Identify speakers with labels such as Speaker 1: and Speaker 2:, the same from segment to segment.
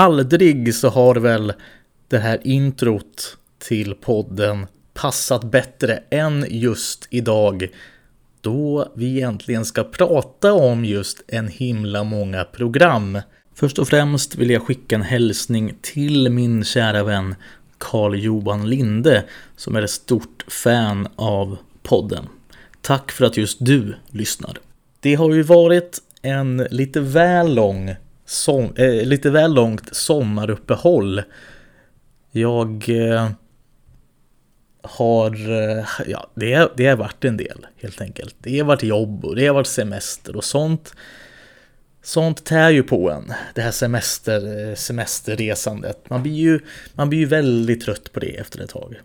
Speaker 1: Aldrig så har väl det här introt till podden passat bättre än just idag då vi egentligen ska prata om just en himla många program. Först och främst vill jag skicka en hälsning till min kära vän Carl Johan Linde som är ett stort fan av podden. Tack för att just du lyssnar. Det har ju varit en lite väl lång som, eh, lite väl långt sommaruppehåll. Jag eh, har, eh, ja, det, det har varit en del helt enkelt. Det har varit jobb och det har varit semester och sånt. Sånt tär ju på en, det här semester, eh, semesterresandet. Man blir, ju, man blir ju väldigt trött på det efter ett tag.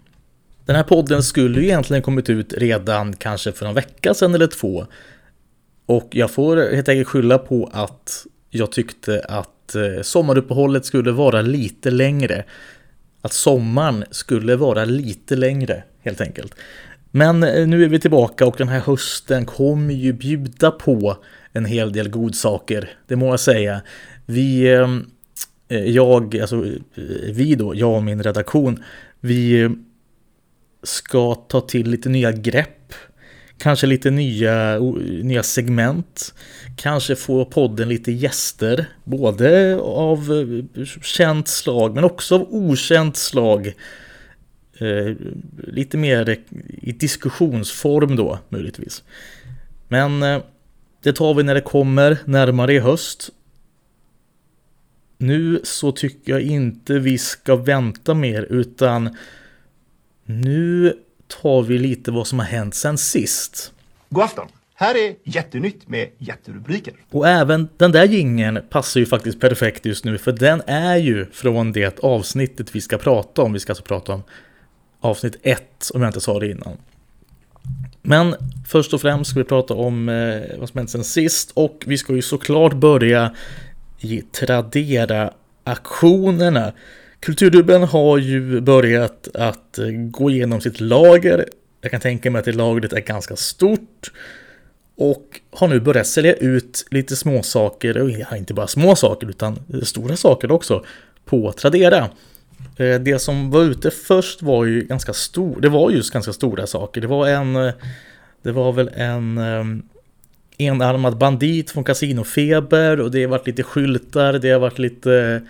Speaker 1: Den här podden skulle ju egentligen kommit ut redan kanske för en vecka sedan eller två. Och jag får helt enkelt skylla på att jag tyckte att eh, sommaruppehållet skulle vara lite längre. Att sommaren skulle vara lite längre helt enkelt. Men eh, nu är vi tillbaka och den här hösten kommer ju bjuda på en hel del godsaker, det må jag säga. Vi, eh, jag, alltså vi då, jag och min redaktion, vi ska ta till lite nya grepp. Kanske lite nya, nya segment. Kanske få podden lite gäster. Både av eh, känt slag men också av okänt slag. Eh, lite mer i diskussionsform då möjligtvis. Men eh, det tar vi när det kommer närmare i höst. Nu så tycker jag inte vi ska vänta mer utan nu tar vi lite vad som har hänt sen sist.
Speaker 2: God afton! Här är Jättenytt med jätterubriker.
Speaker 1: Och även den där gingen passar ju faktiskt perfekt just nu för den är ju från det avsnittet vi ska prata om. Vi ska alltså prata om avsnitt 1 om jag inte sa det innan. Men först och främst ska vi prata om eh, vad som hänt sen sist och vi ska ju såklart börja i Tradera-aktionerna. Kulturdubben har ju börjat att eh, gå igenom sitt lager. Jag kan tänka mig att det lagret är ganska stort. Och har nu börjat sälja ut lite småsaker, och ja, inte bara små saker utan stora saker också, på Tradera. Eh, det som var ute först var ju ganska stor, det var just ganska stora saker. Det var en, eh, det var väl en enarmad bandit från Casinofeber och det har varit lite skyltar, det har varit lite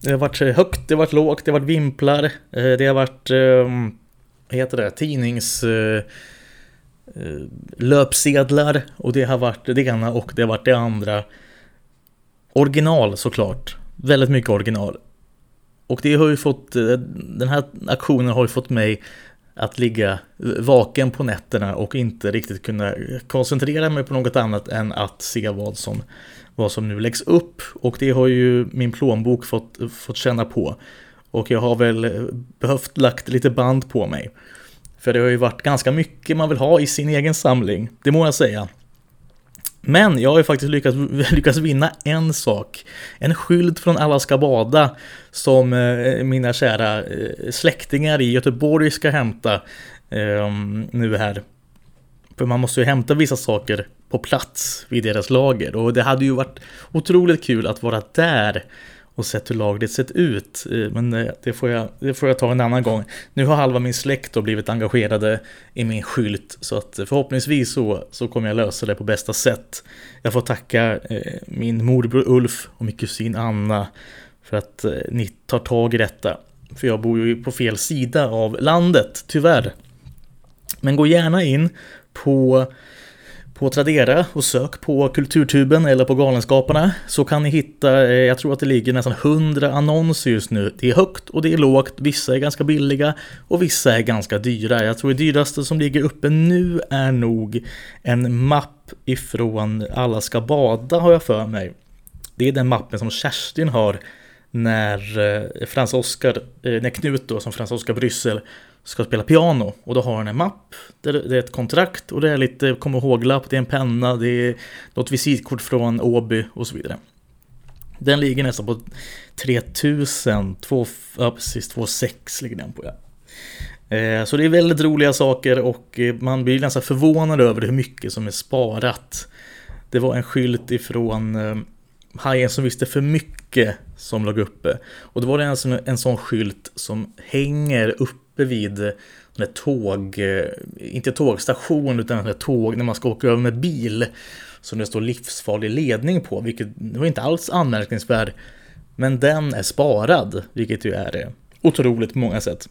Speaker 1: det har varit eh, högt, det har varit lågt, det har varit vimplar, eh, det har varit, ehm, vad heter det, tidnings... Eh, löpsedlar och det har varit det ena och det har varit det andra. Original såklart, väldigt mycket original. Och det har ju fått, den här aktionen har ju fått mig att ligga vaken på nätterna och inte riktigt kunna koncentrera mig på något annat än att se vad som vad som nu läggs upp och det har ju min plånbok fått, fått känna på. Och jag har väl behövt lagt lite band på mig. För det har ju varit ganska mycket man vill ha i sin egen samling, det må jag säga. Men jag har ju faktiskt lyckats, lyckats vinna en sak. En skylt från Alla ska bada som eh, mina kära eh, släktingar i Göteborg ska hämta ehm, nu här. För man måste ju hämta vissa saker på plats vid deras lager. Och det hade ju varit otroligt kul att vara där och sett hur lagret sett ut. Eh, men eh, det får, jag, det får jag ta en annan gång. Nu har halva min släkt då blivit engagerade i min skylt så att eh, förhoppningsvis så, så kommer jag lösa det på bästa sätt. Jag får tacka min morbror Ulf och min kusin Anna för att ni tar tag i detta. För jag bor ju på fel sida av landet, tyvärr. Men gå gärna in på på Tradera och sök på Kulturtuben eller på Galenskaparna så kan ni hitta, eh, jag tror att det ligger nästan 100 annonser just nu. Det är högt och det är lågt, vissa är ganska billiga och vissa är ganska dyra. Jag tror det dyraste som ligger uppe nu är nog en mapp ifrån Alla ska bada har jag för mig. Det är den mappen som Kerstin har när eh, Frans Oskar, eh, när Knut då som Frans Oskar Bryssel ska spela piano och då har han en mapp, det är ett kontrakt och det är lite kom ihåg-lapp, det är en penna, det är något visitkort från Åby och så vidare. Den ligger nästan på 3000, 2, ja precis 2,6 ligger den på ja. Eh, så det är väldigt roliga saker och eh, man blir nästan förvånad över hur mycket som är sparat. Det var en skylt ifrån eh, Hajen som visste för mycket som låg uppe. Och då var det en sån, en sån skylt som hänger uppe vid en tåg, eh, inte tågstation utan en tåg när man ska åka över med bil. Som det står livsfarlig ledning på, vilket var inte alls anmärkningsvärd. Men den är sparad, vilket ju är eh, otroligt på många sätt.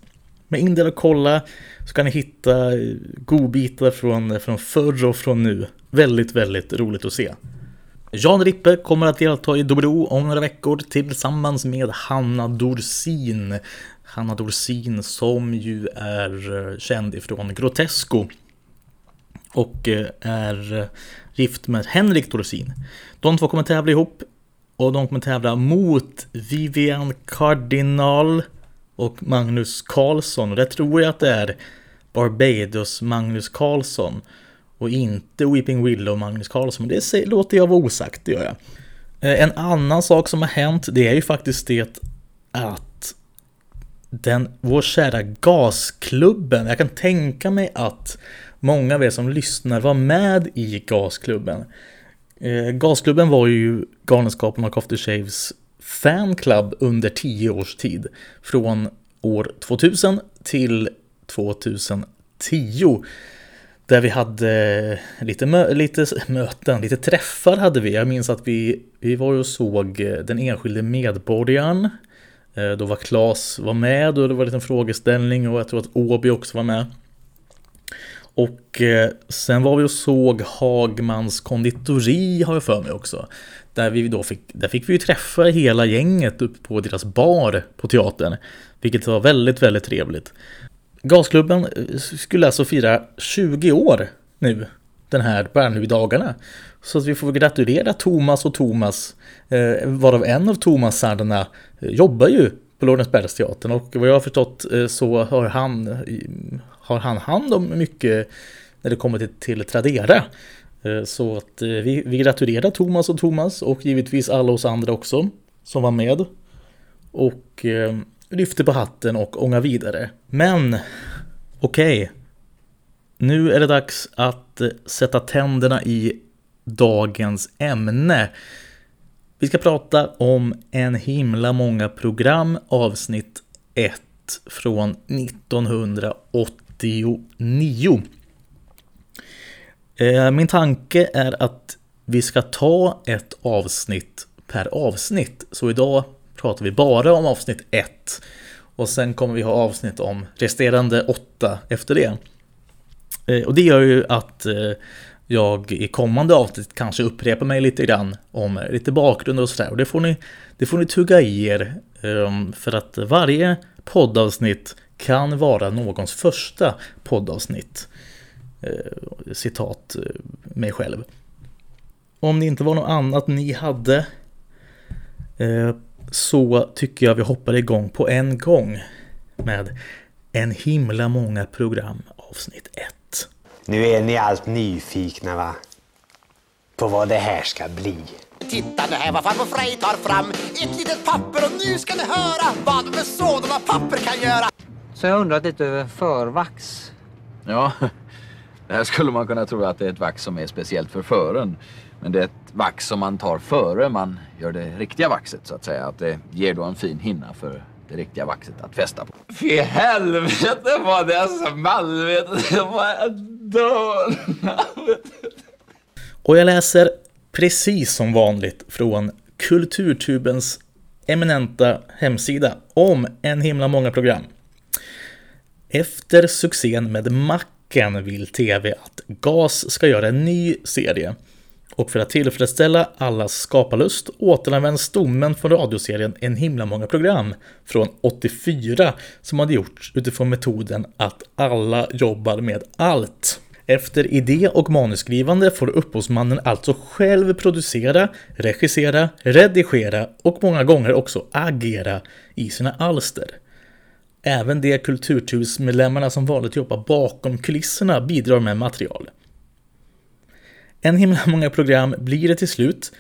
Speaker 1: Men in där och kolla så kan ni hitta eh, godbitar från, från förr och från nu. Väldigt, väldigt roligt att se. Jan Rippe kommer att delta i Dobro om några veckor tillsammans med Hanna Dorsin. Hanna Dorsin som ju är eh, känd ifrån Grotesco. Och eh, är eh, gift med Henrik Dorsin. De två kommer tävla ihop. Och de kommer tävla mot Vivian Cardinal och Magnus Karlsson. Och det tror jag att det är Barbados Magnus Karlsson. Och inte Weeping Willow Magnus Karlsson. Men det låter jag vara osagt, det gör jag. En annan sak som har hänt, det är ju faktiskt det att den, vår kära gasklubben, jag kan tänka mig att många av er som lyssnar var med i gasklubben. Eh, gasklubben var ju Galenskapen och After Shaves fanclub under tio års tid. Från år 2000 till 2010. Där vi hade lite, mö lite möten, lite träffar hade vi. Jag minns att vi, vi var och såg eh, den enskilde medborgaren. Eh, då var Klas var med och det var en liten frågeställning och jag tror att Åby också var med. Och eh, sen var vi och såg Hagmans konditori har jag för mig också. Där, vi då fick, där fick vi ju träffa hela gänget uppe på deras bar på teatern. Vilket var väldigt, väldigt trevligt. Gasklubben eh, skulle alltså fira 20 år nu, den här Bernhuvud-dagarna. Så att vi får gratulera Thomas och Thomas, eh, varav en av Thomasarna eh, jobbar ju på Lorensbergsteatern och vad jag har förstått eh, så har han, eh, har han hand om mycket när det kommer till, till Tradera. Eh, så att vi, vi gratulerar Thomas och Thomas och givetvis alla oss andra också som var med. Och lyfter på hatten och ångar vidare. Men okej, okay nu är det dags att eh, sätta tänderna i dagens ämne. Vi ska prata om en himla många program, avsnitt 1 från 1989. Eh, min tanke är att vi ska ta ett avsnitt per avsnitt. Så idag pratar vi bara om avsnitt 1. Och sen kommer vi ha avsnitt om resterande 8 efter det. Eh, och det gör ju att eh, jag i kommande avsnitt kanske upprepar mig lite grann om lite bakgrund och sådär. Och det får ni, det får ni tugga i er. Ehm, för att varje poddavsnitt kan vara någons första poddavsnitt. Eh, citat mig själv. Om det inte var något annat ni hade så tycker jag vi hoppar igång på en gång med en himla många program avsnitt 1.
Speaker 3: Nu är ni allt nyfikna va? På vad det här ska bli.
Speaker 4: Titta nu här vad farbror Frej tar fram Ett litet papper och nu ska ni höra Vad med sådana papper kan göra
Speaker 5: Så jag undrat lite över förvax.
Speaker 6: Ja, det här skulle man kunna tro att det är ett vax som är speciellt för fören. Men det är ett vax som man tar före man gör det riktiga vaxet så att säga. Att det ger då en fin hinna för det riktiga vaxet att fästa på.
Speaker 7: Fy helvete vad det är small dör.
Speaker 1: Och jag läser precis som vanligt från Kulturtubens eminenta hemsida om en himla många program. Efter succén med Macken vill TV att GAS ska göra en ny serie och för att tillfredsställa allas skaparlust återanvänds stommen från radioserien En himla många program från 84 som hade gjorts utifrån metoden att alla jobbar med allt. Efter idé och manusskrivande får upphovsmannen alltså själv producera, regissera, redigera och många gånger också agera i sina alster. Även de kulturtursmedlemmarna som valde att jobba bakom kulisserna bidrar med material. En himla många program blir det till slut.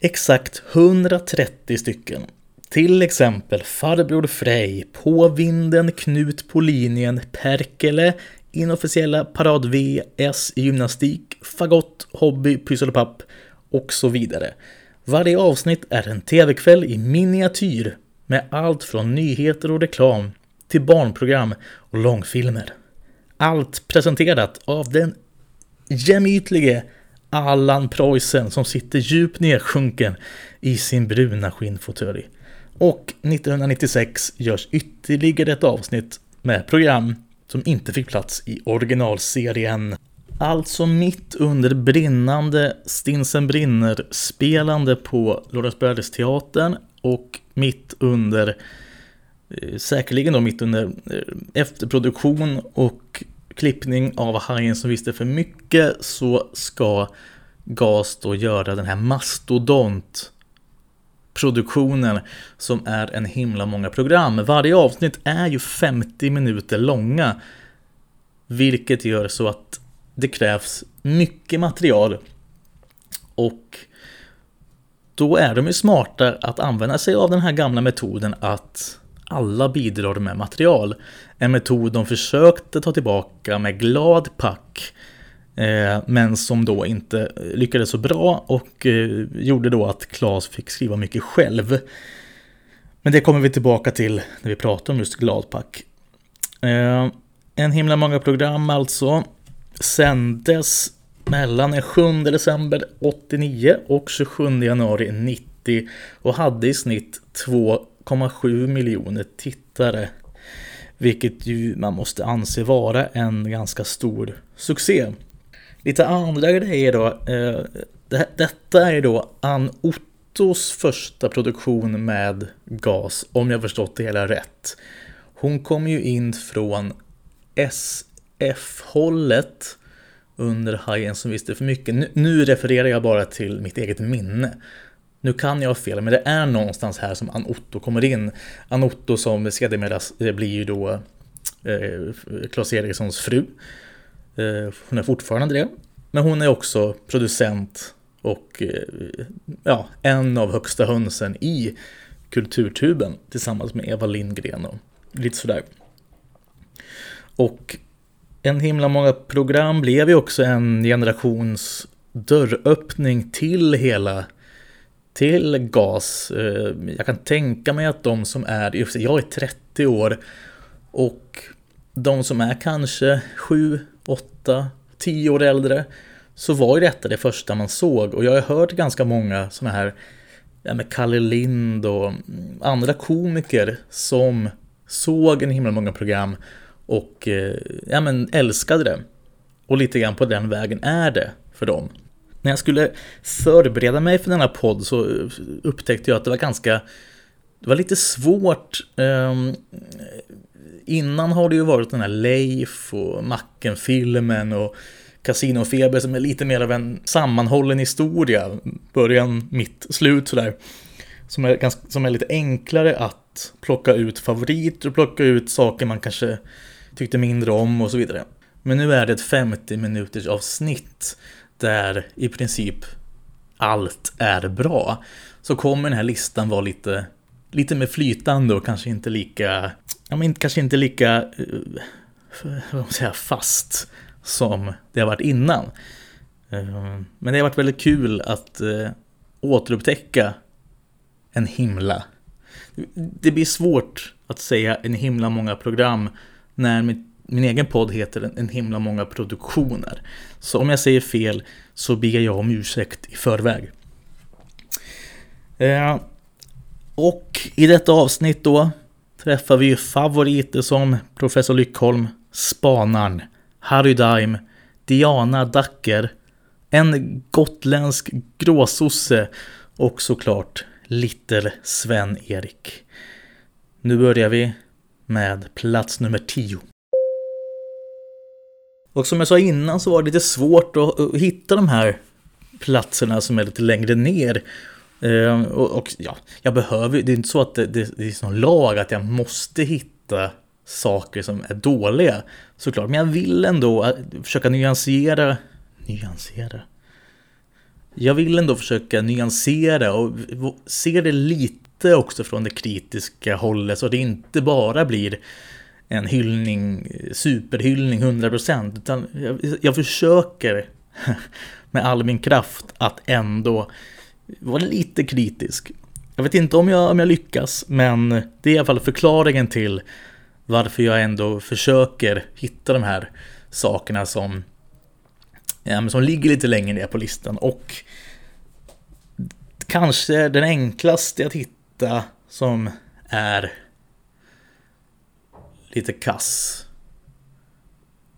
Speaker 1: Exakt 130 stycken. Till exempel Farbror Frej, På vinden, Knut på linjen, Perkele, Inofficiella Parad V, S i gymnastik, Fagott, Hobby, Pyssel och papp och så vidare. Varje avsnitt är en tv-kväll i miniatyr med allt från nyheter och reklam till barnprogram och långfilmer. Allt presenterat av den gemytlige Allan Preussen som sitter djupt nedsjunken i sin bruna skinnfåtölj. Och 1996 görs ytterligare ett avsnitt med program som inte fick plats i originalserien. Alltså mitt under brinnande Stinsen brinner spelande på Lorensbergsteatern och mitt under eh, säkerligen då mitt under eh, efterproduktion och klippning av Hajen som visste för mycket så ska GAS då göra den här mastodont produktionen som är en himla många program. Varje avsnitt är ju 50 minuter långa. Vilket gör så att det krävs mycket material. Och då är de ju smarta att använda sig av den här gamla metoden att alla bidrar med material. En metod de försökte ta tillbaka med glad pack. Eh, men som då inte eh, lyckades så bra och eh, gjorde då att Klas fick skriva mycket själv. Men det kommer vi tillbaka till när vi pratar om just Gladpack. En himla många program alltså sändes mellan den 7 december 89 och 27 januari 90 och hade i snitt två 2,7 miljoner tittare. Vilket ju man måste anse vara en ganska stor succé. Lite andra grejer då. Eh, det, detta är då Ann Ottos första produktion med gas, om jag förstått det hela rätt. Hon kom ju in från SF-hållet under Hajen som visste för mycket. Nu, nu, refererar jag bara till mitt eget minne. Nu kan jag ha fel, men det är någonstans här som Ann Otto kommer in. Ann Otto som sedermera blir ju då eh, Claes Erikssons fru. Eh, hon är fortfarande det. Men hon är också producent och eh, ja, en av högsta hönsen i Kulturtuben tillsammans med Eva Lindgren och lite sådär. Och en himla många program blev ju också en generations dörröppning till hela till GAS. Eh, jag kan tänka mig att de som är, jag är 30 år och de som är kanske 7, 8, 10 år äldre så var ju detta det första man såg och jag har hört ganska många sådana här ja, med Kalle Lind och andra komiker som såg en himla många program och eh, ja, men älskade det. Och lite grann på den vägen är det för dem. När jag skulle förbereda mig för denna podd så upptäckte jag att det var ganska det var lite svårt. Um, innan har det ju varit den här Leif och Macken-filmen och Casinofeber som är lite mer av en sammanhållen historia. Början, mitt, slut sådär. Som är, ganska, som är lite enklare att plocka ut favoriter och plocka ut saker man kanske tyckte mindre om och så vidare. Men nu är det ett 50 minuters avsnitt där i princip allt är bra. Så kommer den här listan vara lite, lite mer flytande och kanske inte lika, ja men kanske inte lika, uh, vad man säga, fast som det har varit innan. Uh, men det har varit väldigt kul att uh, återupptäcka en himla. Det blir svårt att säga en himla många program när mitt min egen podd heter en, en himla många produktioner. Så om jag säger fel så ber jag om ursäkt i förväg. Eh, och i detta avsnitt då träffar vi favoriter som Professor Lyckholm, Spanaren, Harry Daim, Diana Dacker, en gotländsk gråsosse och såklart Little Sven-Erik. Nu börjar vi med plats nummer 10. Och som jag sa innan så var det lite svårt att hitta de här platserna som är lite längre ner. Ehm, och, och ja, jag behöver, det är inte så att det, det, det är någon lag att jag måste hitta saker som är dåliga. Såklart, men jag vill ändå eh, försöka nyansera, nyansera. Jag vill ändå försöka nyansera och se det lite lite också från det kritiska hållet så det inte bara blir en hyllning, superhyllning 100% utan jag, jag försöker med all min kraft att ändå vara lite kritisk. Jag vet inte om jag, om jag lyckas, men det är i alla fall förklaringen till varför jag ändå försöker hitta de här sakerna som, ja, som ligger lite längre ner på listan. Och kanske den enklaste att hitta som är lite kass.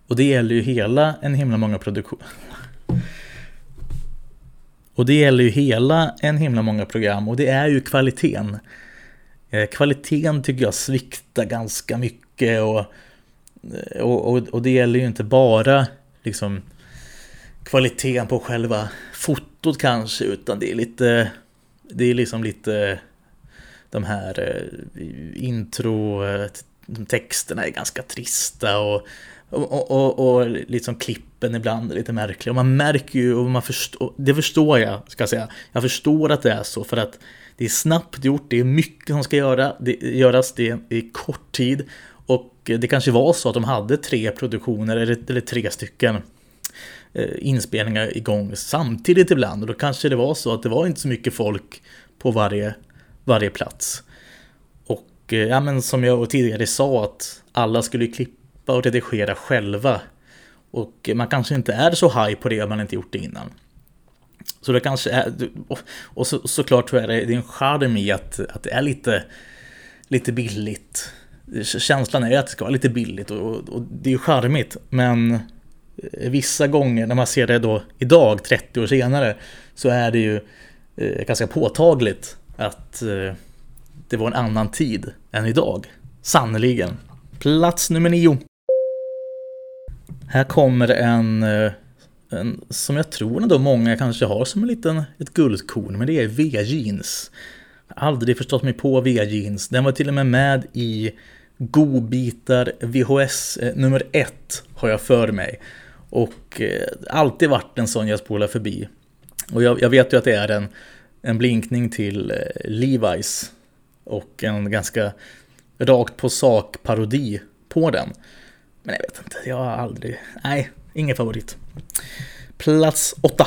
Speaker 1: Och det gäller ju hela en himla många produktion. Och det gäller ju hela en himla många program och det är ju kvaliteten. Eh, kvaliteten tycker jag sviktar ganska mycket och, eh, och, och, och det gäller ju inte bara liksom kvaliteten på själva fotot kanske utan det är lite det är liksom lite de här eh, intro texterna är ganska trista och och, och, och liksom klippen ibland är lite märkliga. Och man märker ju, och man förstår, det förstår jag, ska jag säga. Jag förstår att det är så, för att det är snabbt gjort, det är mycket som ska göra, det, göras, det är i kort tid. Och det kanske var så att de hade tre produktioner, eller, eller tre stycken eh, inspelningar igång samtidigt ibland. Och då kanske det var så att det var inte så mycket folk på varje, varje plats. Och eh, ja, men som jag tidigare sa att alla skulle klippa och redigera själva. Och man kanske inte är så high på det om man inte gjort det innan. Så det kanske är, och så, såklart tror jag det är en charm i att, att det är lite, lite billigt. Känslan är att det ska vara lite billigt och, och det är ju charmigt. Men eh, vissa gånger när man ser det då idag, 30 år senare, så är det ju eh, ganska påtagligt att eh, det var en annan tid än idag. Sannerligen. Plats nummer nio. Här kommer en, eh, en som jag tror ändå många kanske har som en liten, ett guldkorn, men det är V-jeans. Aldrig förstått mig på V-jeans. Den var till och med med i Godbitar VHS eh, nummer ett har jag för mig. Och eh, alltid varit en sån jag spolar förbi. Och jag, jag, vet ju att det är en, en blinkning till eh, Levi's. Och en ganska rakt på sak parodi på den. Men jag vet inte, jag har aldrig... Nej, ingen favorit. Plats 8.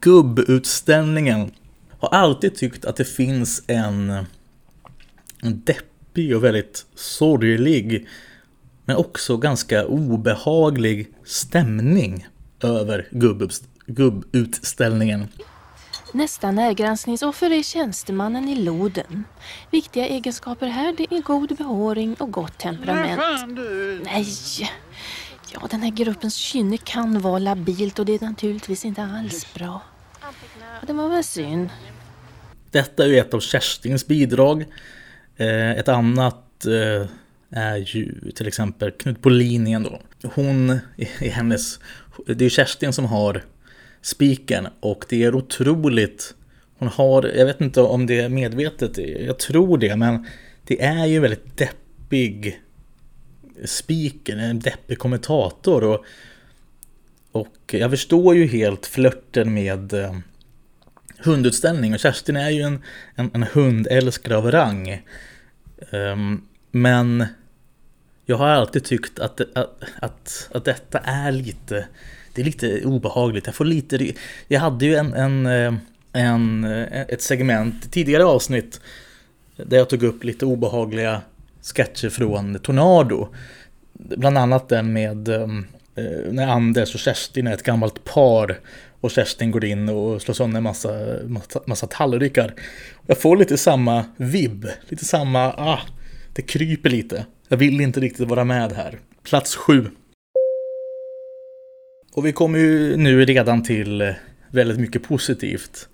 Speaker 1: Gubbutställningen. Har alltid tyckt att det finns en, en deppig och väldigt sorglig men också ganska obehaglig stämning över gubbutställningen.
Speaker 8: Nästa närgranskningsoffer är tjänstemannen i loden. Viktiga egenskaper här det är god behåring och gott temperament. Nej! Ja, den här gruppens kynne kan vara labilt och det är naturligtvis inte alls bra. Ja, det var väl synd.
Speaker 1: Detta är ju ett av Kerstins bidrag. Eh, ett annat eh, är ju till exempel Knut Bolin igen då. Hon är hennes... Det är Kerstin som har spiken och det är otroligt hon har, jag vet inte om det är medvetet, jag tror det, men det är ju en väldigt deppig spiken, en deppig kommentator och, och jag förstår ju helt flörten med eh, hundutställning och Kerstin är ju en, en, en hundälskare av rang. Um, men jag har alltid tyckt att, att, att, att detta är lite det är lite obehagligt. Jag får lite... Jag hade ju en, en, eh, en, eh, ett segment tidigare avsnitt där jag tog upp lite obehagliga sketcher från Tornado. Bland annat den med eh, när Anders och Kerstin är ett gammalt par och Kerstin går in och slår sönder en massa, massa, massa tallrikar. Jag får lite samma vibb, lite samma, ah, det kryper lite. Jag vill inte riktigt vara med här. Plats sju. Och vi kommer ju nu redan till eh, väldigt mycket positivt.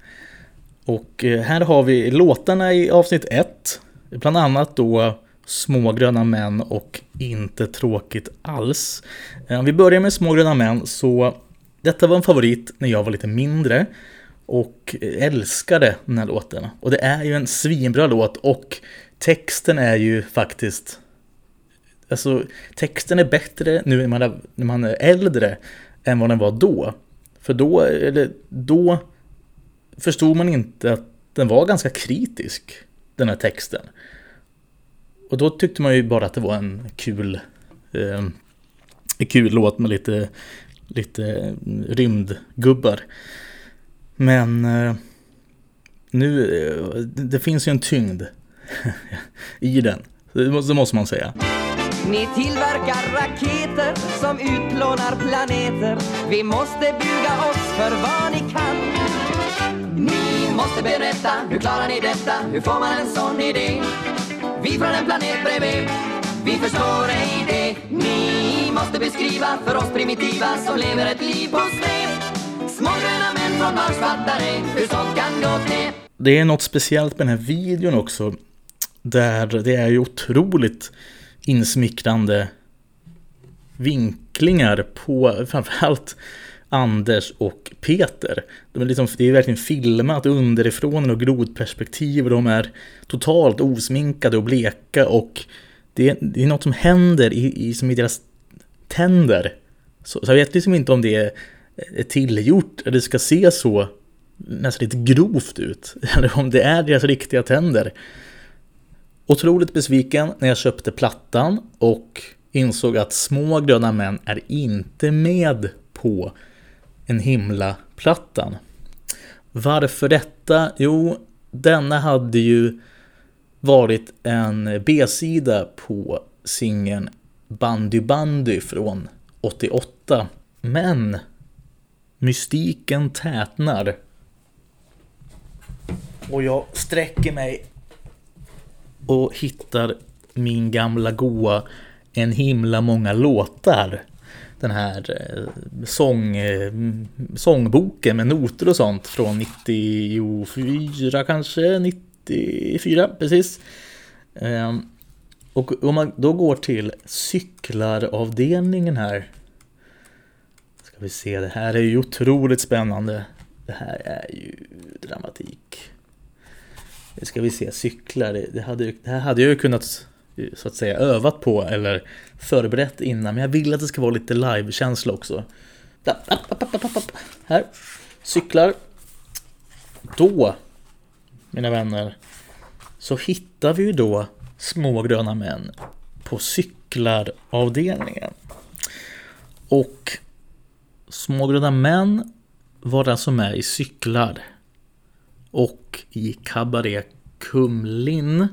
Speaker 1: Och eh, här har vi låtarna i avsnitt 1. Bland annat då Små gröna män och Inte tråkigt alls. Eh, om vi börjar med Små gröna män så detta var en favorit när jag var lite mindre och älskade den här låten. Och det är ju en svinbra låt och texten är ju faktiskt Alltså texten är bättre nu när man är, när man är äldre än vad den var då. För då, eller då förstod man inte att den var ganska kritisk, den här texten. Och då tyckte man ju bara att det var en kul, eh, en kul låt med lite, lite eh, rymdgubbar. Men eh, nu, eh, det finns ju en tyngd i den. Det måste, det måste man säga.
Speaker 9: Ni tillverkar raketer som utplånar planeter. Vi måste buga oss för vad ni kan. Ni måste berätta, hur klarar ni detta? Hur får man en sån idé? Vi från en planet bredvid, vi förstår ej det. Ni måste beskriva för oss primitiva som lever ett liv på sned. Små gröna män från Mars fattar ej hur sånt kan gå till.
Speaker 1: Det är något speciellt med den här videon också. Där det är ju otroligt insmickrande vinklingar på framförallt Anders och Peter. De är liksom, det är verkligen filmat underifrån och grodperspektiv och de är totalt osminkade och bleka och det är, det är något som händer i, i, som i deras tänder. Så, så jag vet liksom inte om det är, är tillgjort eller det ska se så nästan lite grovt ut. Eller om det är deras riktiga tänder. Otroligt besviken när jag köpte plattan och insåg att Små gröna män är inte med på en himla-plattan. Varför detta? Jo, denna hade ju varit en B-sida på singeln Bandy Bandy från 88. Men mystiken tätnar. Och jag sträcker mig och hittar min gamla goa En himla många låtar. Den här eh, sång, eh, sångboken med noter och sånt från 94 kanske, 94 precis. Ehm, och om man då går till cyklaravdelningen här. Ska vi se, det här är ju otroligt spännande. Det här är ju dramatik. Nu ska vi se, cyklar, det, det, hade, det här hade jag ju kunnat eh, så att säga övat på eller förberett innan. Men jag vill att det ska vara lite live-känsla också. Här, cyklar. Då, mina vänner, så hittar vi ju då små gröna män på cyklaravdelningen. Och små gröna män var alltså med i cyklar och i Cabaret Kumlin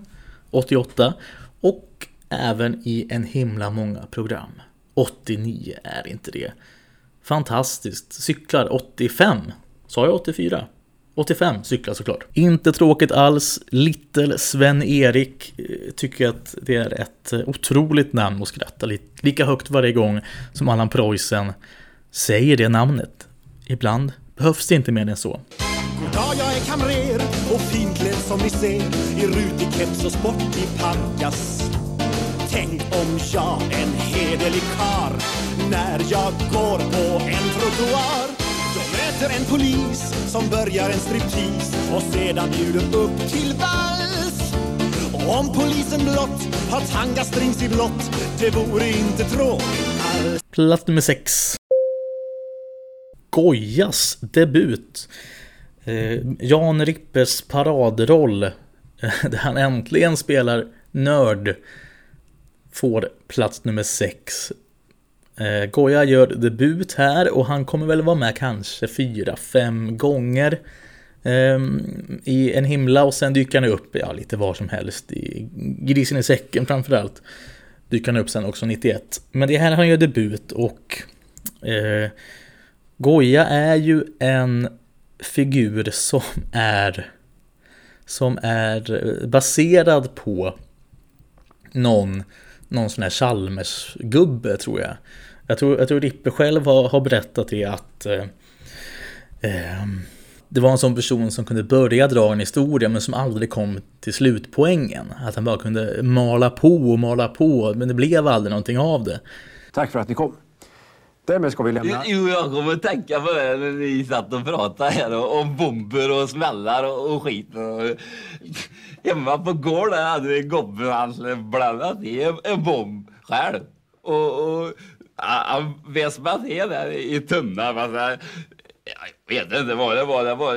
Speaker 1: 88 och även i en himla många program. 89 är inte det. Fantastiskt. Cyklar 85. Sa jag 84? 85 cyklar såklart. Inte tråkigt alls. Little Sven-Erik eh, tycker att det är ett eh, otroligt namn att skratta lika högt varje gång som Allan Preussen säger det namnet. Ibland behövs det inte mer än så.
Speaker 10: Ja, jag är kamrer och finklädd som ni ser i rutig keps och sportig pankas. Tänk om jag, en hederlig kar när jag går på en trottoar då möter en polis som börjar en striptease och sedan bjuder upp till vals. Och om polisen blott har tangastrings i blått, det vore inte tråkigt alls.
Speaker 1: Plats nummer sex. Gojas debut. Eh, Jan Rippes paradroll, där han äntligen spelar nörd, får plats nummer 6 Eh, Goya gör debut här och han kommer väl vara med kanske fyra, fem gånger eh, i en himla och sen dyker han upp, ja lite var som helst, i Grisen i säcken framförallt. Dyker han upp sen också 91. Men det är här han gör debut och eh, Goya är ju en figur som är som är baserad på någon, någon sån här Chalmers-gubbe tror jag. Jag tror, jag tror Rippe själv har, har berättat det att eh, eh, det var en sån person som kunde börja dra en historia men som aldrig kom till slutpoängen. Att han bara kunde mala på och mala på men det blev aldrig någonting av det.
Speaker 11: Tack för att ni kom. Därmed ska vi lämna...
Speaker 7: Jo, jag kommer att tänka på det när ni satt och pratade här om bomber och smällar och, och skit. Och, hemma på gården hade vi en gubbe han blandat i en, en bomb själv. Och, och han väsmade till där i tunnan. Jag vet inte vad det var. Det var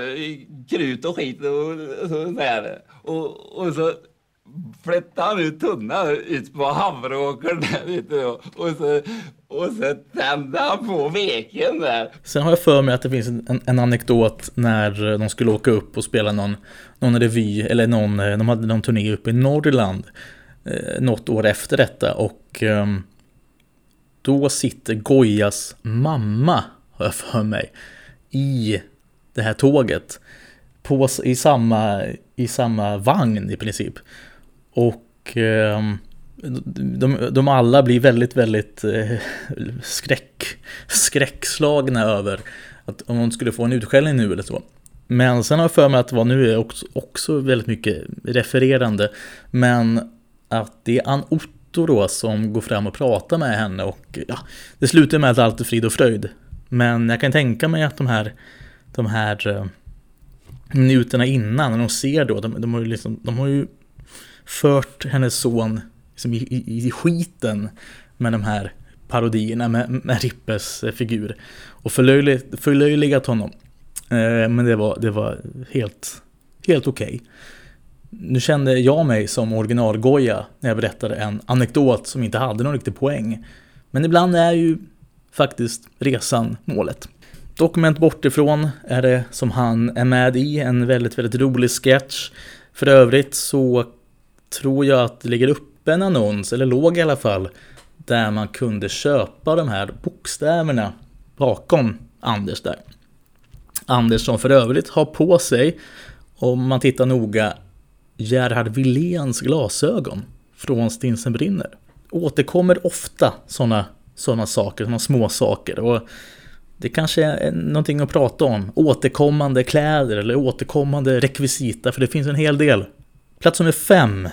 Speaker 7: krut och skit och, så där. Och, och så flyttade han ut tunnan ut på Havreåkern. Och så och så tände han på veken där.
Speaker 1: Sen har jag för mig att det finns en, en anekdot när de skulle åka upp och spela någon, någon revy, eller någon, eh, de hade någon turné uppe i Norrland eh, något år efter detta och eh, då sitter Gojas mamma, har jag för mig, i det här tåget. På, i, samma, I samma vagn i princip. Och eh, de, de alla blir väldigt, väldigt eh, skräck, skräckslagna över att om hon skulle få en utskällning nu eller så. Men sen har jag för mig att vad nu är också, också väldigt mycket refererande. Men att det är Ann Otto då som går fram och pratar med henne och ja, det slutar med att allt är frid och fröjd. Men jag kan tänka mig att de här, de här eh, minuterna innan, när de ser då, de, de, har ju liksom, de har ju fört hennes son liksom i, i, i skiten med de här parodierna med, med Rippes eh, figur. Och förlöjligat honom. Eh, men det var, det var helt, helt okej. Okay. Nu kände jag mig som originalgoja när jag berättade en anekdot som inte hade någon riktig poäng. Men ibland är ju faktiskt resan målet. Dokument bortifrån är det som han är med i, en väldigt, väldigt rolig sketch. För övrigt så tror jag att det ligger uppe en annons, eller låg i alla fall, där man kunde köpa de här bokstäverna bakom Anders där. Anders som för övrigt har på sig, om man tittar noga, Gerhard Willéns glasögon från Stinsen brinner. Återkommer ofta sådana såna saker, sådana små saker. Och det kanske är någonting att prata om. Återkommande kläder eller återkommande rekvisita, för det finns en hel del. Plats nummer fem.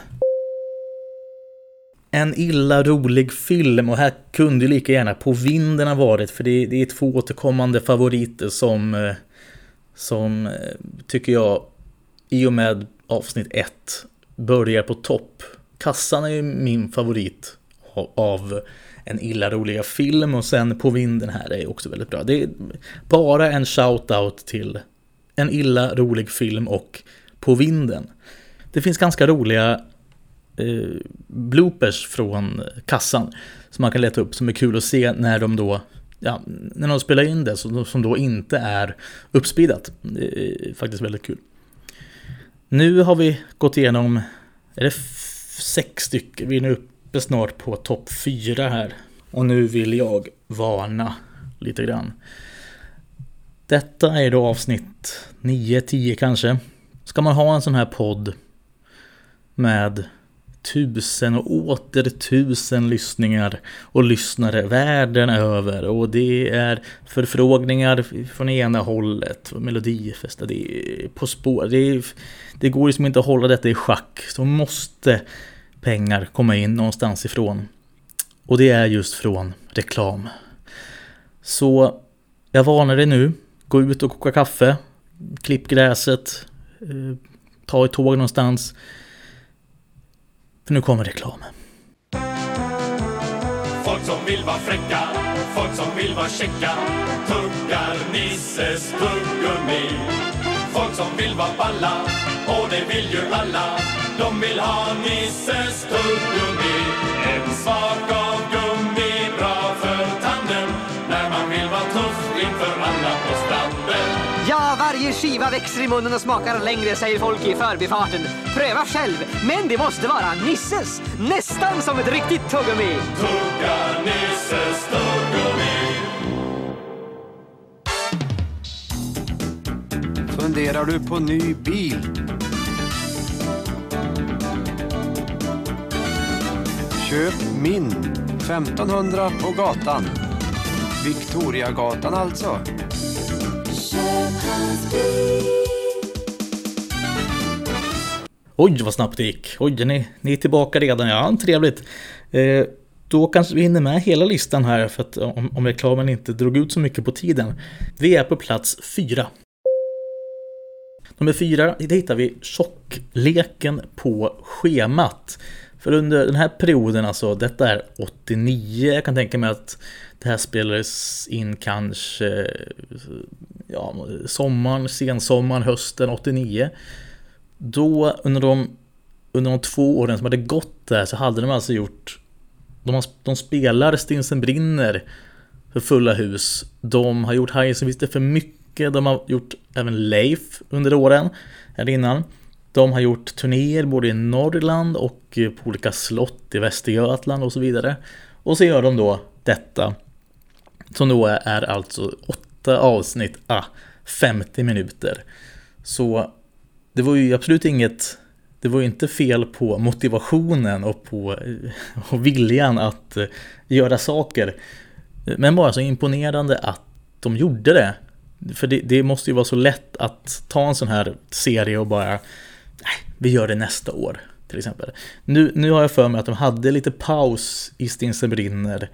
Speaker 1: En illa rolig film och här kunde ju lika gärna På vinden ha varit för det, det är två återkommande favoriter som eh, som eh, tycker jag i och med avsnitt 1 börjar på topp. Kassan är ju min favorit av en illa roliga film och sen På vinden här är också väldigt bra. Det är bara en shout-out till en illa rolig film och På vinden. Det finns ganska roliga eh, bloopers från kassan som man kan leta upp som är kul att se när de då ja, när de spelar in det som då inte är uppspeedat. Det är faktiskt väldigt kul. Nu har vi gått igenom, är det sex stycken? Vi är nu uppe snart på topp fyra här. Och nu vill jag varna lite grann. Detta är då avsnitt 9-10 kanske. Ska man ha en sån här podd med tusen och åter tusen lyssningar och lyssnare världen över. Och det är förfrågningar från ena hållet. Melodifesta, det är På spår. Det, är, det går liksom inte att hålla detta i schack. Så måste pengar komma in någonstans ifrån. Och det är just från reklam. Så jag varnar dig nu. Gå ut och koka kaffe. Klipp gräset. Eh, ta ett tåg någonstans. För nu kommer reklam.
Speaker 10: Folk som vill vara fräcka, folk som vill vara käcka tuggar Nisses tuggummi. Folk som vill vara balla, och det vill ju alla. De vill ha Nisses tuggummi. En smak
Speaker 9: skiva växer i munnen och smakar längre, säger folk i förbifarten. Pröva själv, men det måste vara Nisses. Nästan som ett riktigt tuggummi.
Speaker 10: Tugga Nisses tuggummi.
Speaker 11: Funderar du på ny bil? Köp min 1500 på gatan. Victoriagatan alltså.
Speaker 1: Oj, vad snabbt det gick. Oj, ni, ni är tillbaka redan. Ja, trevligt. Eh, då kanske vi hinner med hela listan här för att om, om reklamen inte drog ut så mycket på tiden. Vi är på plats fyra. Nummer fyra, det hittar vi tjockleken på schemat. För under den här perioden, alltså detta är 89, jag kan tänka mig att det här spelades in kanske ja, sommaren, sensommaren, hösten 89. Då under de, under de två åren som hade gått där så hade de alltså gjort De, har, de spelar Stinsen brinner för fulla hus. De har gjort Hajen som visste för mycket. De har gjort även Leif under åren, här innan. De har gjort turnéer både i Norrland och på olika slott i Västergötland och så vidare. Och så gör de då detta. Som då är alltså åtta avsnitt, ah, 50 minuter. Så det var ju absolut inget det var ju inte fel på motivationen och på eh, och viljan att eh, göra saker. Men bara så imponerande att de gjorde det. För det, det, måste ju vara så lätt att ta en sån här serie och bara nej, vi gör det nästa år till exempel. Nu, nu har jag för mig att de hade lite paus i Stinsen brinner eh,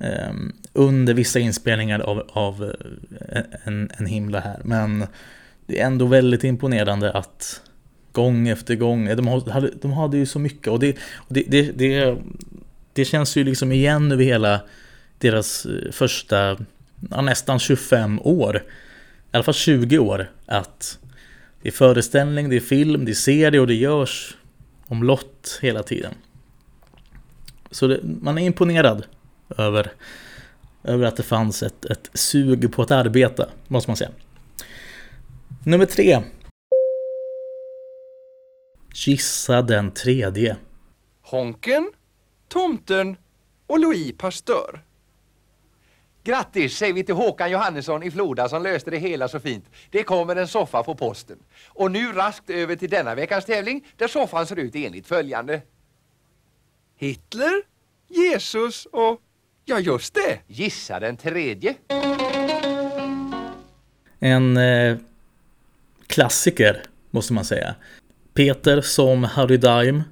Speaker 1: Ehm, under vissa inspelningar av, av eh, en, en himla här. Men det är ändå väldigt imponerande att gång efter gång, eh, de hade, de hade ju så mycket och det, det, det, det, det känns ju liksom igen över hela deras eh, första ja, nästan 25 år, i alla fall 20 år, att det är föreställning, det är film, det är serie och det görs omlott hela tiden. Så det, man är imponerad över, över att det fanns ett, ett sug på att arbeta, måste man säga. Nummer tre. Gissa den tredje.
Speaker 12: Honken, Tomten och Louis Pasteur. Grattis säger vi till Håkan Johannesson i Floda som löste det hela så fint. Det kommer en soffa på posten. Och nu raskt över till denna veckans tävling där soffan ser ut enligt följande. Hitler, Jesus och, ja just det, gissa den tredje.
Speaker 1: En eh, klassiker måste man säga. Peter som Harry Dime.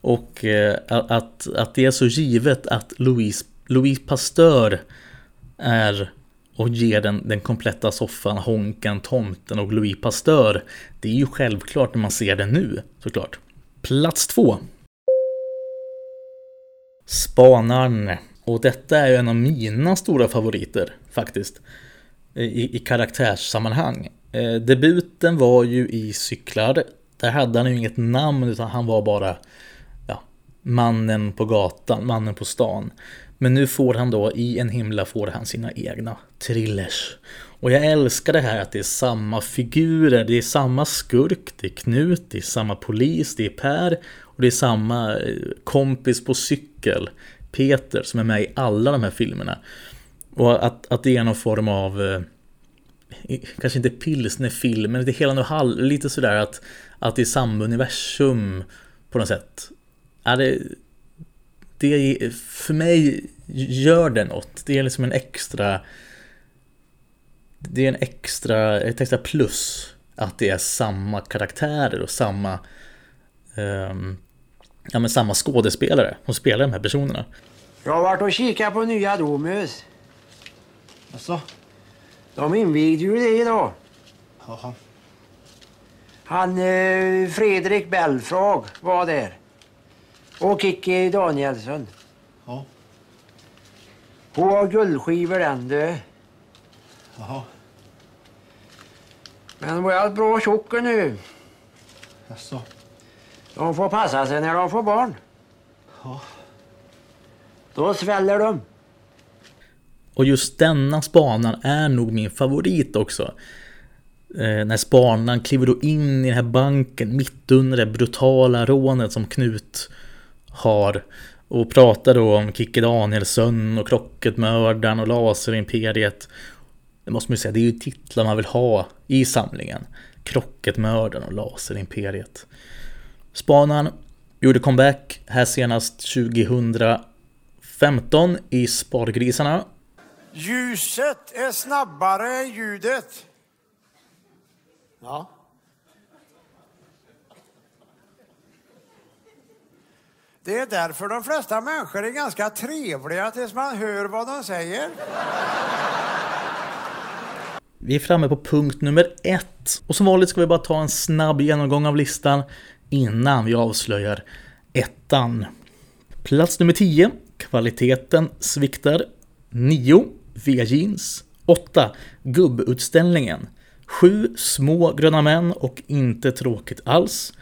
Speaker 1: Och eh, att, att det är så givet att Louise, Louise Pasteur är och ger den, den kompletta soffan, Honken, Tomten och Louis Pasteur. Det är ju självklart när man ser den nu, såklart. Plats två. Spanarn. Och detta är ju en av mina stora favoriter, faktiskt. I, i karaktärssammanhang. Eh, debuten var ju i Cyklar. Där hade han ju inget namn utan han var bara ja, mannen på gatan, mannen på stan. Men nu får han då, i en himla får han sina egna thrillers. Och jag älskar det här att det är samma figurer, det är samma skurk, det är Knut, det är samma polis, det är Per och det är samma eh, kompis på cykel, Peter, som är med i alla de här filmerna. Och att, att det är någon form av eh, kanske inte pilsnerfilm, men lite Helan och något lite sådär att, att det är samma universum på något sätt. Ja, det, det för mig gör det något. Det är liksom en extra det är en extra, ett extra plus att det är samma karaktärer och samma um, ja, men samma skådespelare som spelar de här personerna.
Speaker 13: Jag har varit och kikat på nya Domus.
Speaker 14: Alltså?
Speaker 13: De invigde ju det idag.
Speaker 14: Jaha.
Speaker 13: Han eh, Fredrik Belfrag var där. Och Kikki Danielsson.
Speaker 14: Ja.
Speaker 13: Hon har guldskivor den du.
Speaker 14: Jaha.
Speaker 13: Men hon är bra tjock nu.
Speaker 14: Jaså?
Speaker 13: De får passa sig när de får barn.
Speaker 14: Ja.
Speaker 13: Då sväller de.
Speaker 1: Och just denna spanan är nog min favorit också. Eh, när spanaren kliver då in i den här banken mitt under det brutala rånet som Knut har. Och pratar då om Kikki Danielsson och Krocketmördaren och Laserimperiet. Det måste man ju säga, det är ju titlar man vill ha i samlingen. Krocketmördaren och Laserimperiet. Spanaren gjorde comeback här senast 2015 i Spargrisarna.
Speaker 15: Ljuset är snabbare än ljudet. Ja. Det är därför de flesta människor är ganska trevliga tills man hör vad de säger.
Speaker 1: Vi är framme på punkt nummer ett. Och som vanligt ska vi bara ta en snabb genomgång av listan innan vi avslöjar ettan. Plats nummer 10. Kvaliteten sviktar. 9. Via jeans. 8. Gubbutställningen. 7. Små gröna män och inte tråkigt alls.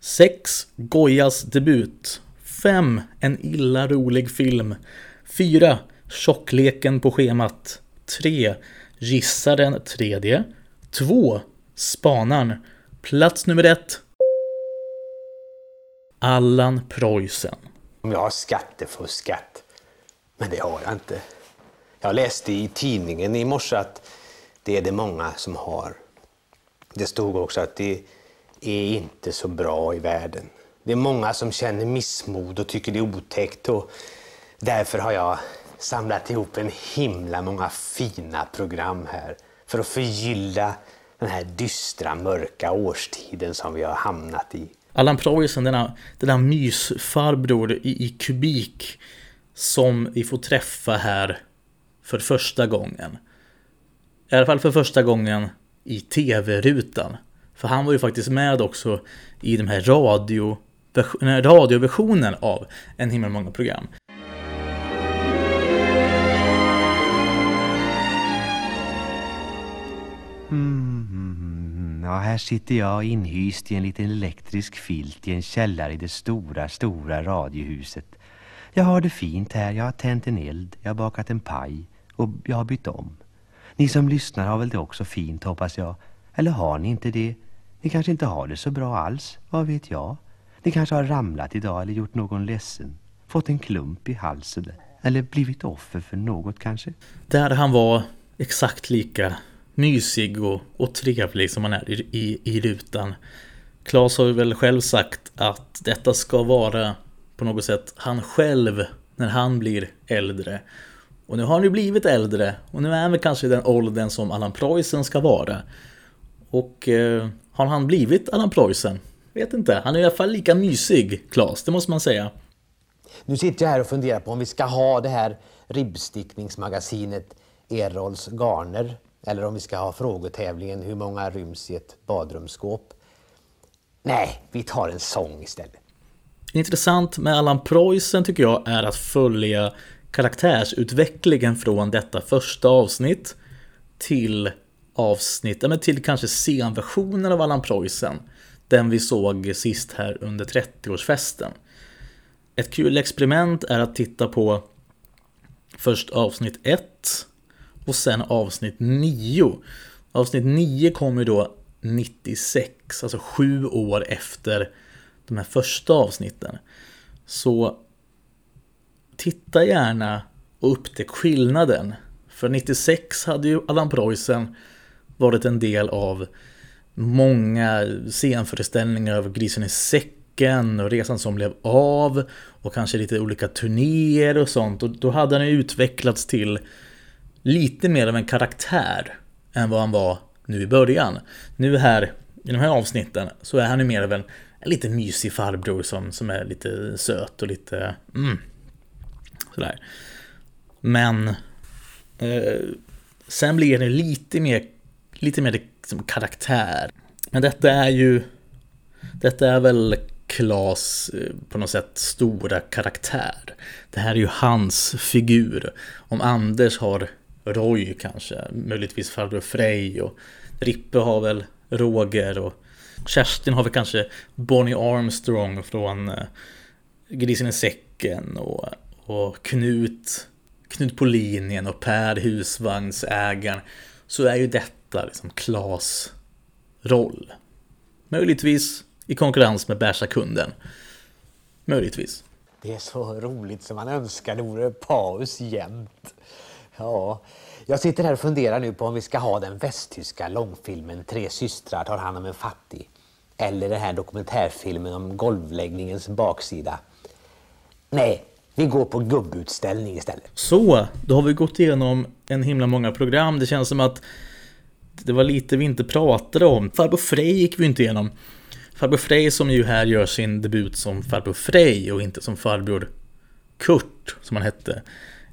Speaker 1: 6. Gojas debut. 5. En illa rolig film. 4. Tjockleken på schemat. 3. Gissa den tredje. 2. Spanaren. Plats nummer 1. Allan Preussen.
Speaker 3: Jag har skattefuskat? Men det har jag inte. Jag läste i tidningen i morse att det är det många som har. Det stod också att det är inte så bra i världen. Det är många som känner missmod och tycker det är otäckt och därför har jag samlat ihop en himla många fina program här för att förgylla den här dystra, mörka årstiden som vi har hamnat i.
Speaker 1: Allan Preussen, denna, denna mysfarbror i, i kubik som vi får träffa här för första gången. I alla fall för första gången i tv-rutan. För han var ju faktiskt med också i den här radio, radioversionen av En himmel många program.
Speaker 16: Mm. Ja, här sitter jag inhyst i en liten elektrisk filt i en källare i det stora, stora radiohuset. Jag har det fint här, jag har tänt en eld, jag har bakat en paj och jag har bytt om. Ni som lyssnar har väl det också fint hoppas jag. Eller har ni inte det? Ni kanske inte har det så bra alls, vad vet jag? Ni kanske har ramlat idag eller gjort någon ledsen. Fått en klump i halsen eller blivit offer för något kanske.
Speaker 1: Där han var exakt lika mysig och, och trevlig som man är i, i, i rutan. Klas har väl själv sagt att detta ska vara på något sätt han själv när han blir äldre. Och nu har han ju blivit äldre och nu är han väl kanske i den åldern som Allan Preussen ska vara. Och eh, har han blivit Allan Preussen? Vet inte, han är i alla fall lika mysig, Klas, det måste man säga.
Speaker 3: Nu sitter jag här och funderar på om vi ska ha det här ribbstickningsmagasinet Errols garner eller om vi ska ha frågetävlingen hur många ryms i ett badrumsskåp. Nej, vi tar en sång istället.
Speaker 1: Intressant med Allan Preussen tycker jag är att följa karaktärsutvecklingen från detta första avsnitt till avsnitt, men till kanske scenversionen av Allan Preussen. Den vi såg sist här under 30-årsfesten. Ett kul experiment är att titta på först avsnitt 1 och sen avsnitt 9. Avsnitt 9 kom ju då 96, alltså sju år efter de här första avsnitten. Så titta gärna och upptäck skillnaden. För 96 hade ju Allan Preussen varit en del av många scenföreställningar av Grisen i säcken och Resan som blev av och kanske lite olika turnéer och sånt. Och då hade han ju utvecklats till lite mer av en karaktär än vad han var nu i början. Nu här, i de här avsnitten, så är han ju mer av en, en lite mysig farbror som, som är lite söt och lite... Mm, sådär. Men... Eh, sen blir det lite mer, lite mer liksom karaktär. Men detta är ju... Detta är väl Klas eh, på något sätt stora karaktär. Det här är ju hans figur. Om Anders har Roy kanske, möjligtvis farbror Frej och Rippe har väl Roger och Kerstin har väl kanske Bonnie Armstrong från eh, Grisen i säcken och, och Knut, Knut på linjen och Per husvagnsägaren. Så är ju detta liksom Klas roll. Möjligtvis i konkurrens med bärsa kunden. Möjligtvis.
Speaker 3: Det är så roligt som man önskar det vore paus jämt. Ja, jag sitter här och funderar nu på om vi ska ha den västtyska långfilmen Tre systrar tar hand om en fattig. Eller den här dokumentärfilmen om golvläggningens baksida. Nej, vi går på gubbutställning istället.
Speaker 1: Så, då har vi gått igenom en himla många program. Det känns som att det var lite vi inte pratade om. Farbror Frej gick vi inte igenom. Farbror Frej som ju här gör sin debut som Farbror Frej och inte som Farbror Kurt, som han hette.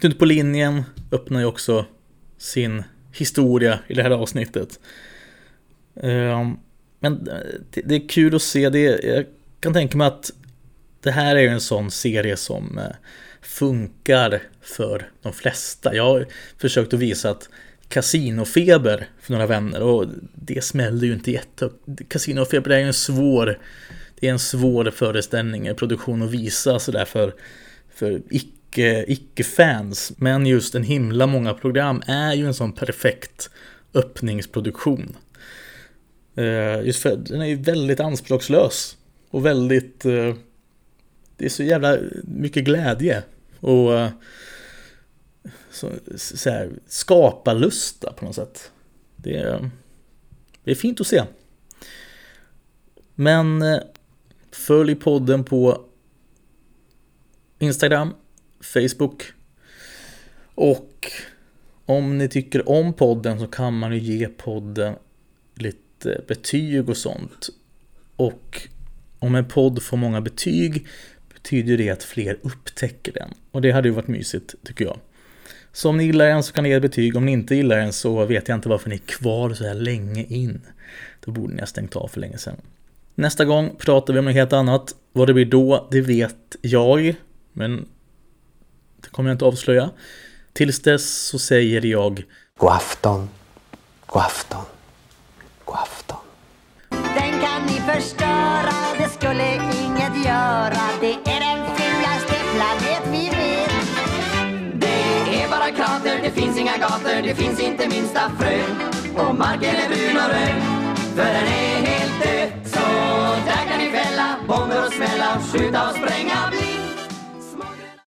Speaker 1: Knut på linjen öppnar ju också sin historia i det här avsnittet. Ehm, men eh, det, är kul att se det. Jag kan tänka mig att det här är en sån serie som eh, funkar för de flesta. Jag har försökt att visa att Casinofeber för några vänner och det smällde ju inte jättehögt. Casinofeber är ju en svår det är en svår föreställning, produktion att visa sådär för, för icke, Eh, icke-fans. Men just en himla många program är ju en sån perfekt öppningsproduktion. Eh, just för den är ju väldigt anspråkslös och väldigt... Eh, det är så jävla mycket glädje och så, så här, skapa lusta på något sätt. Det är, det är fint att se. Men följ podden på Instagram, Facebook och om ni tycker om podden så kan man ju ge podden lite betyg och sånt. Och om en podd får många betyg betyder det att fler upptäcker den. Och det hade ju varit mysigt tycker jag. Så om ni gillar den så kan ni ge ett betyg. Om ni inte gillar den så vet jag inte varför ni är kvar så här länge in. Då borde ni ha stängt av för länge sedan. Nästa gång pratar vi om något helt annat. Vad det blir då, det vet jag. Men det kommer jag inte avslöja. Tills dess så säger jag
Speaker 3: God afton, god afton, god afton.
Speaker 17: Den kan ni förstöra, det skulle inget göra. Det är den fulaste planet vi vet.
Speaker 9: Det är bara krater, det finns inga gator, det finns inte minsta frö. Och marken är brun och röd, för den är helt död. Så där kan ni fälla bomber och smälla och skjuta och spränga.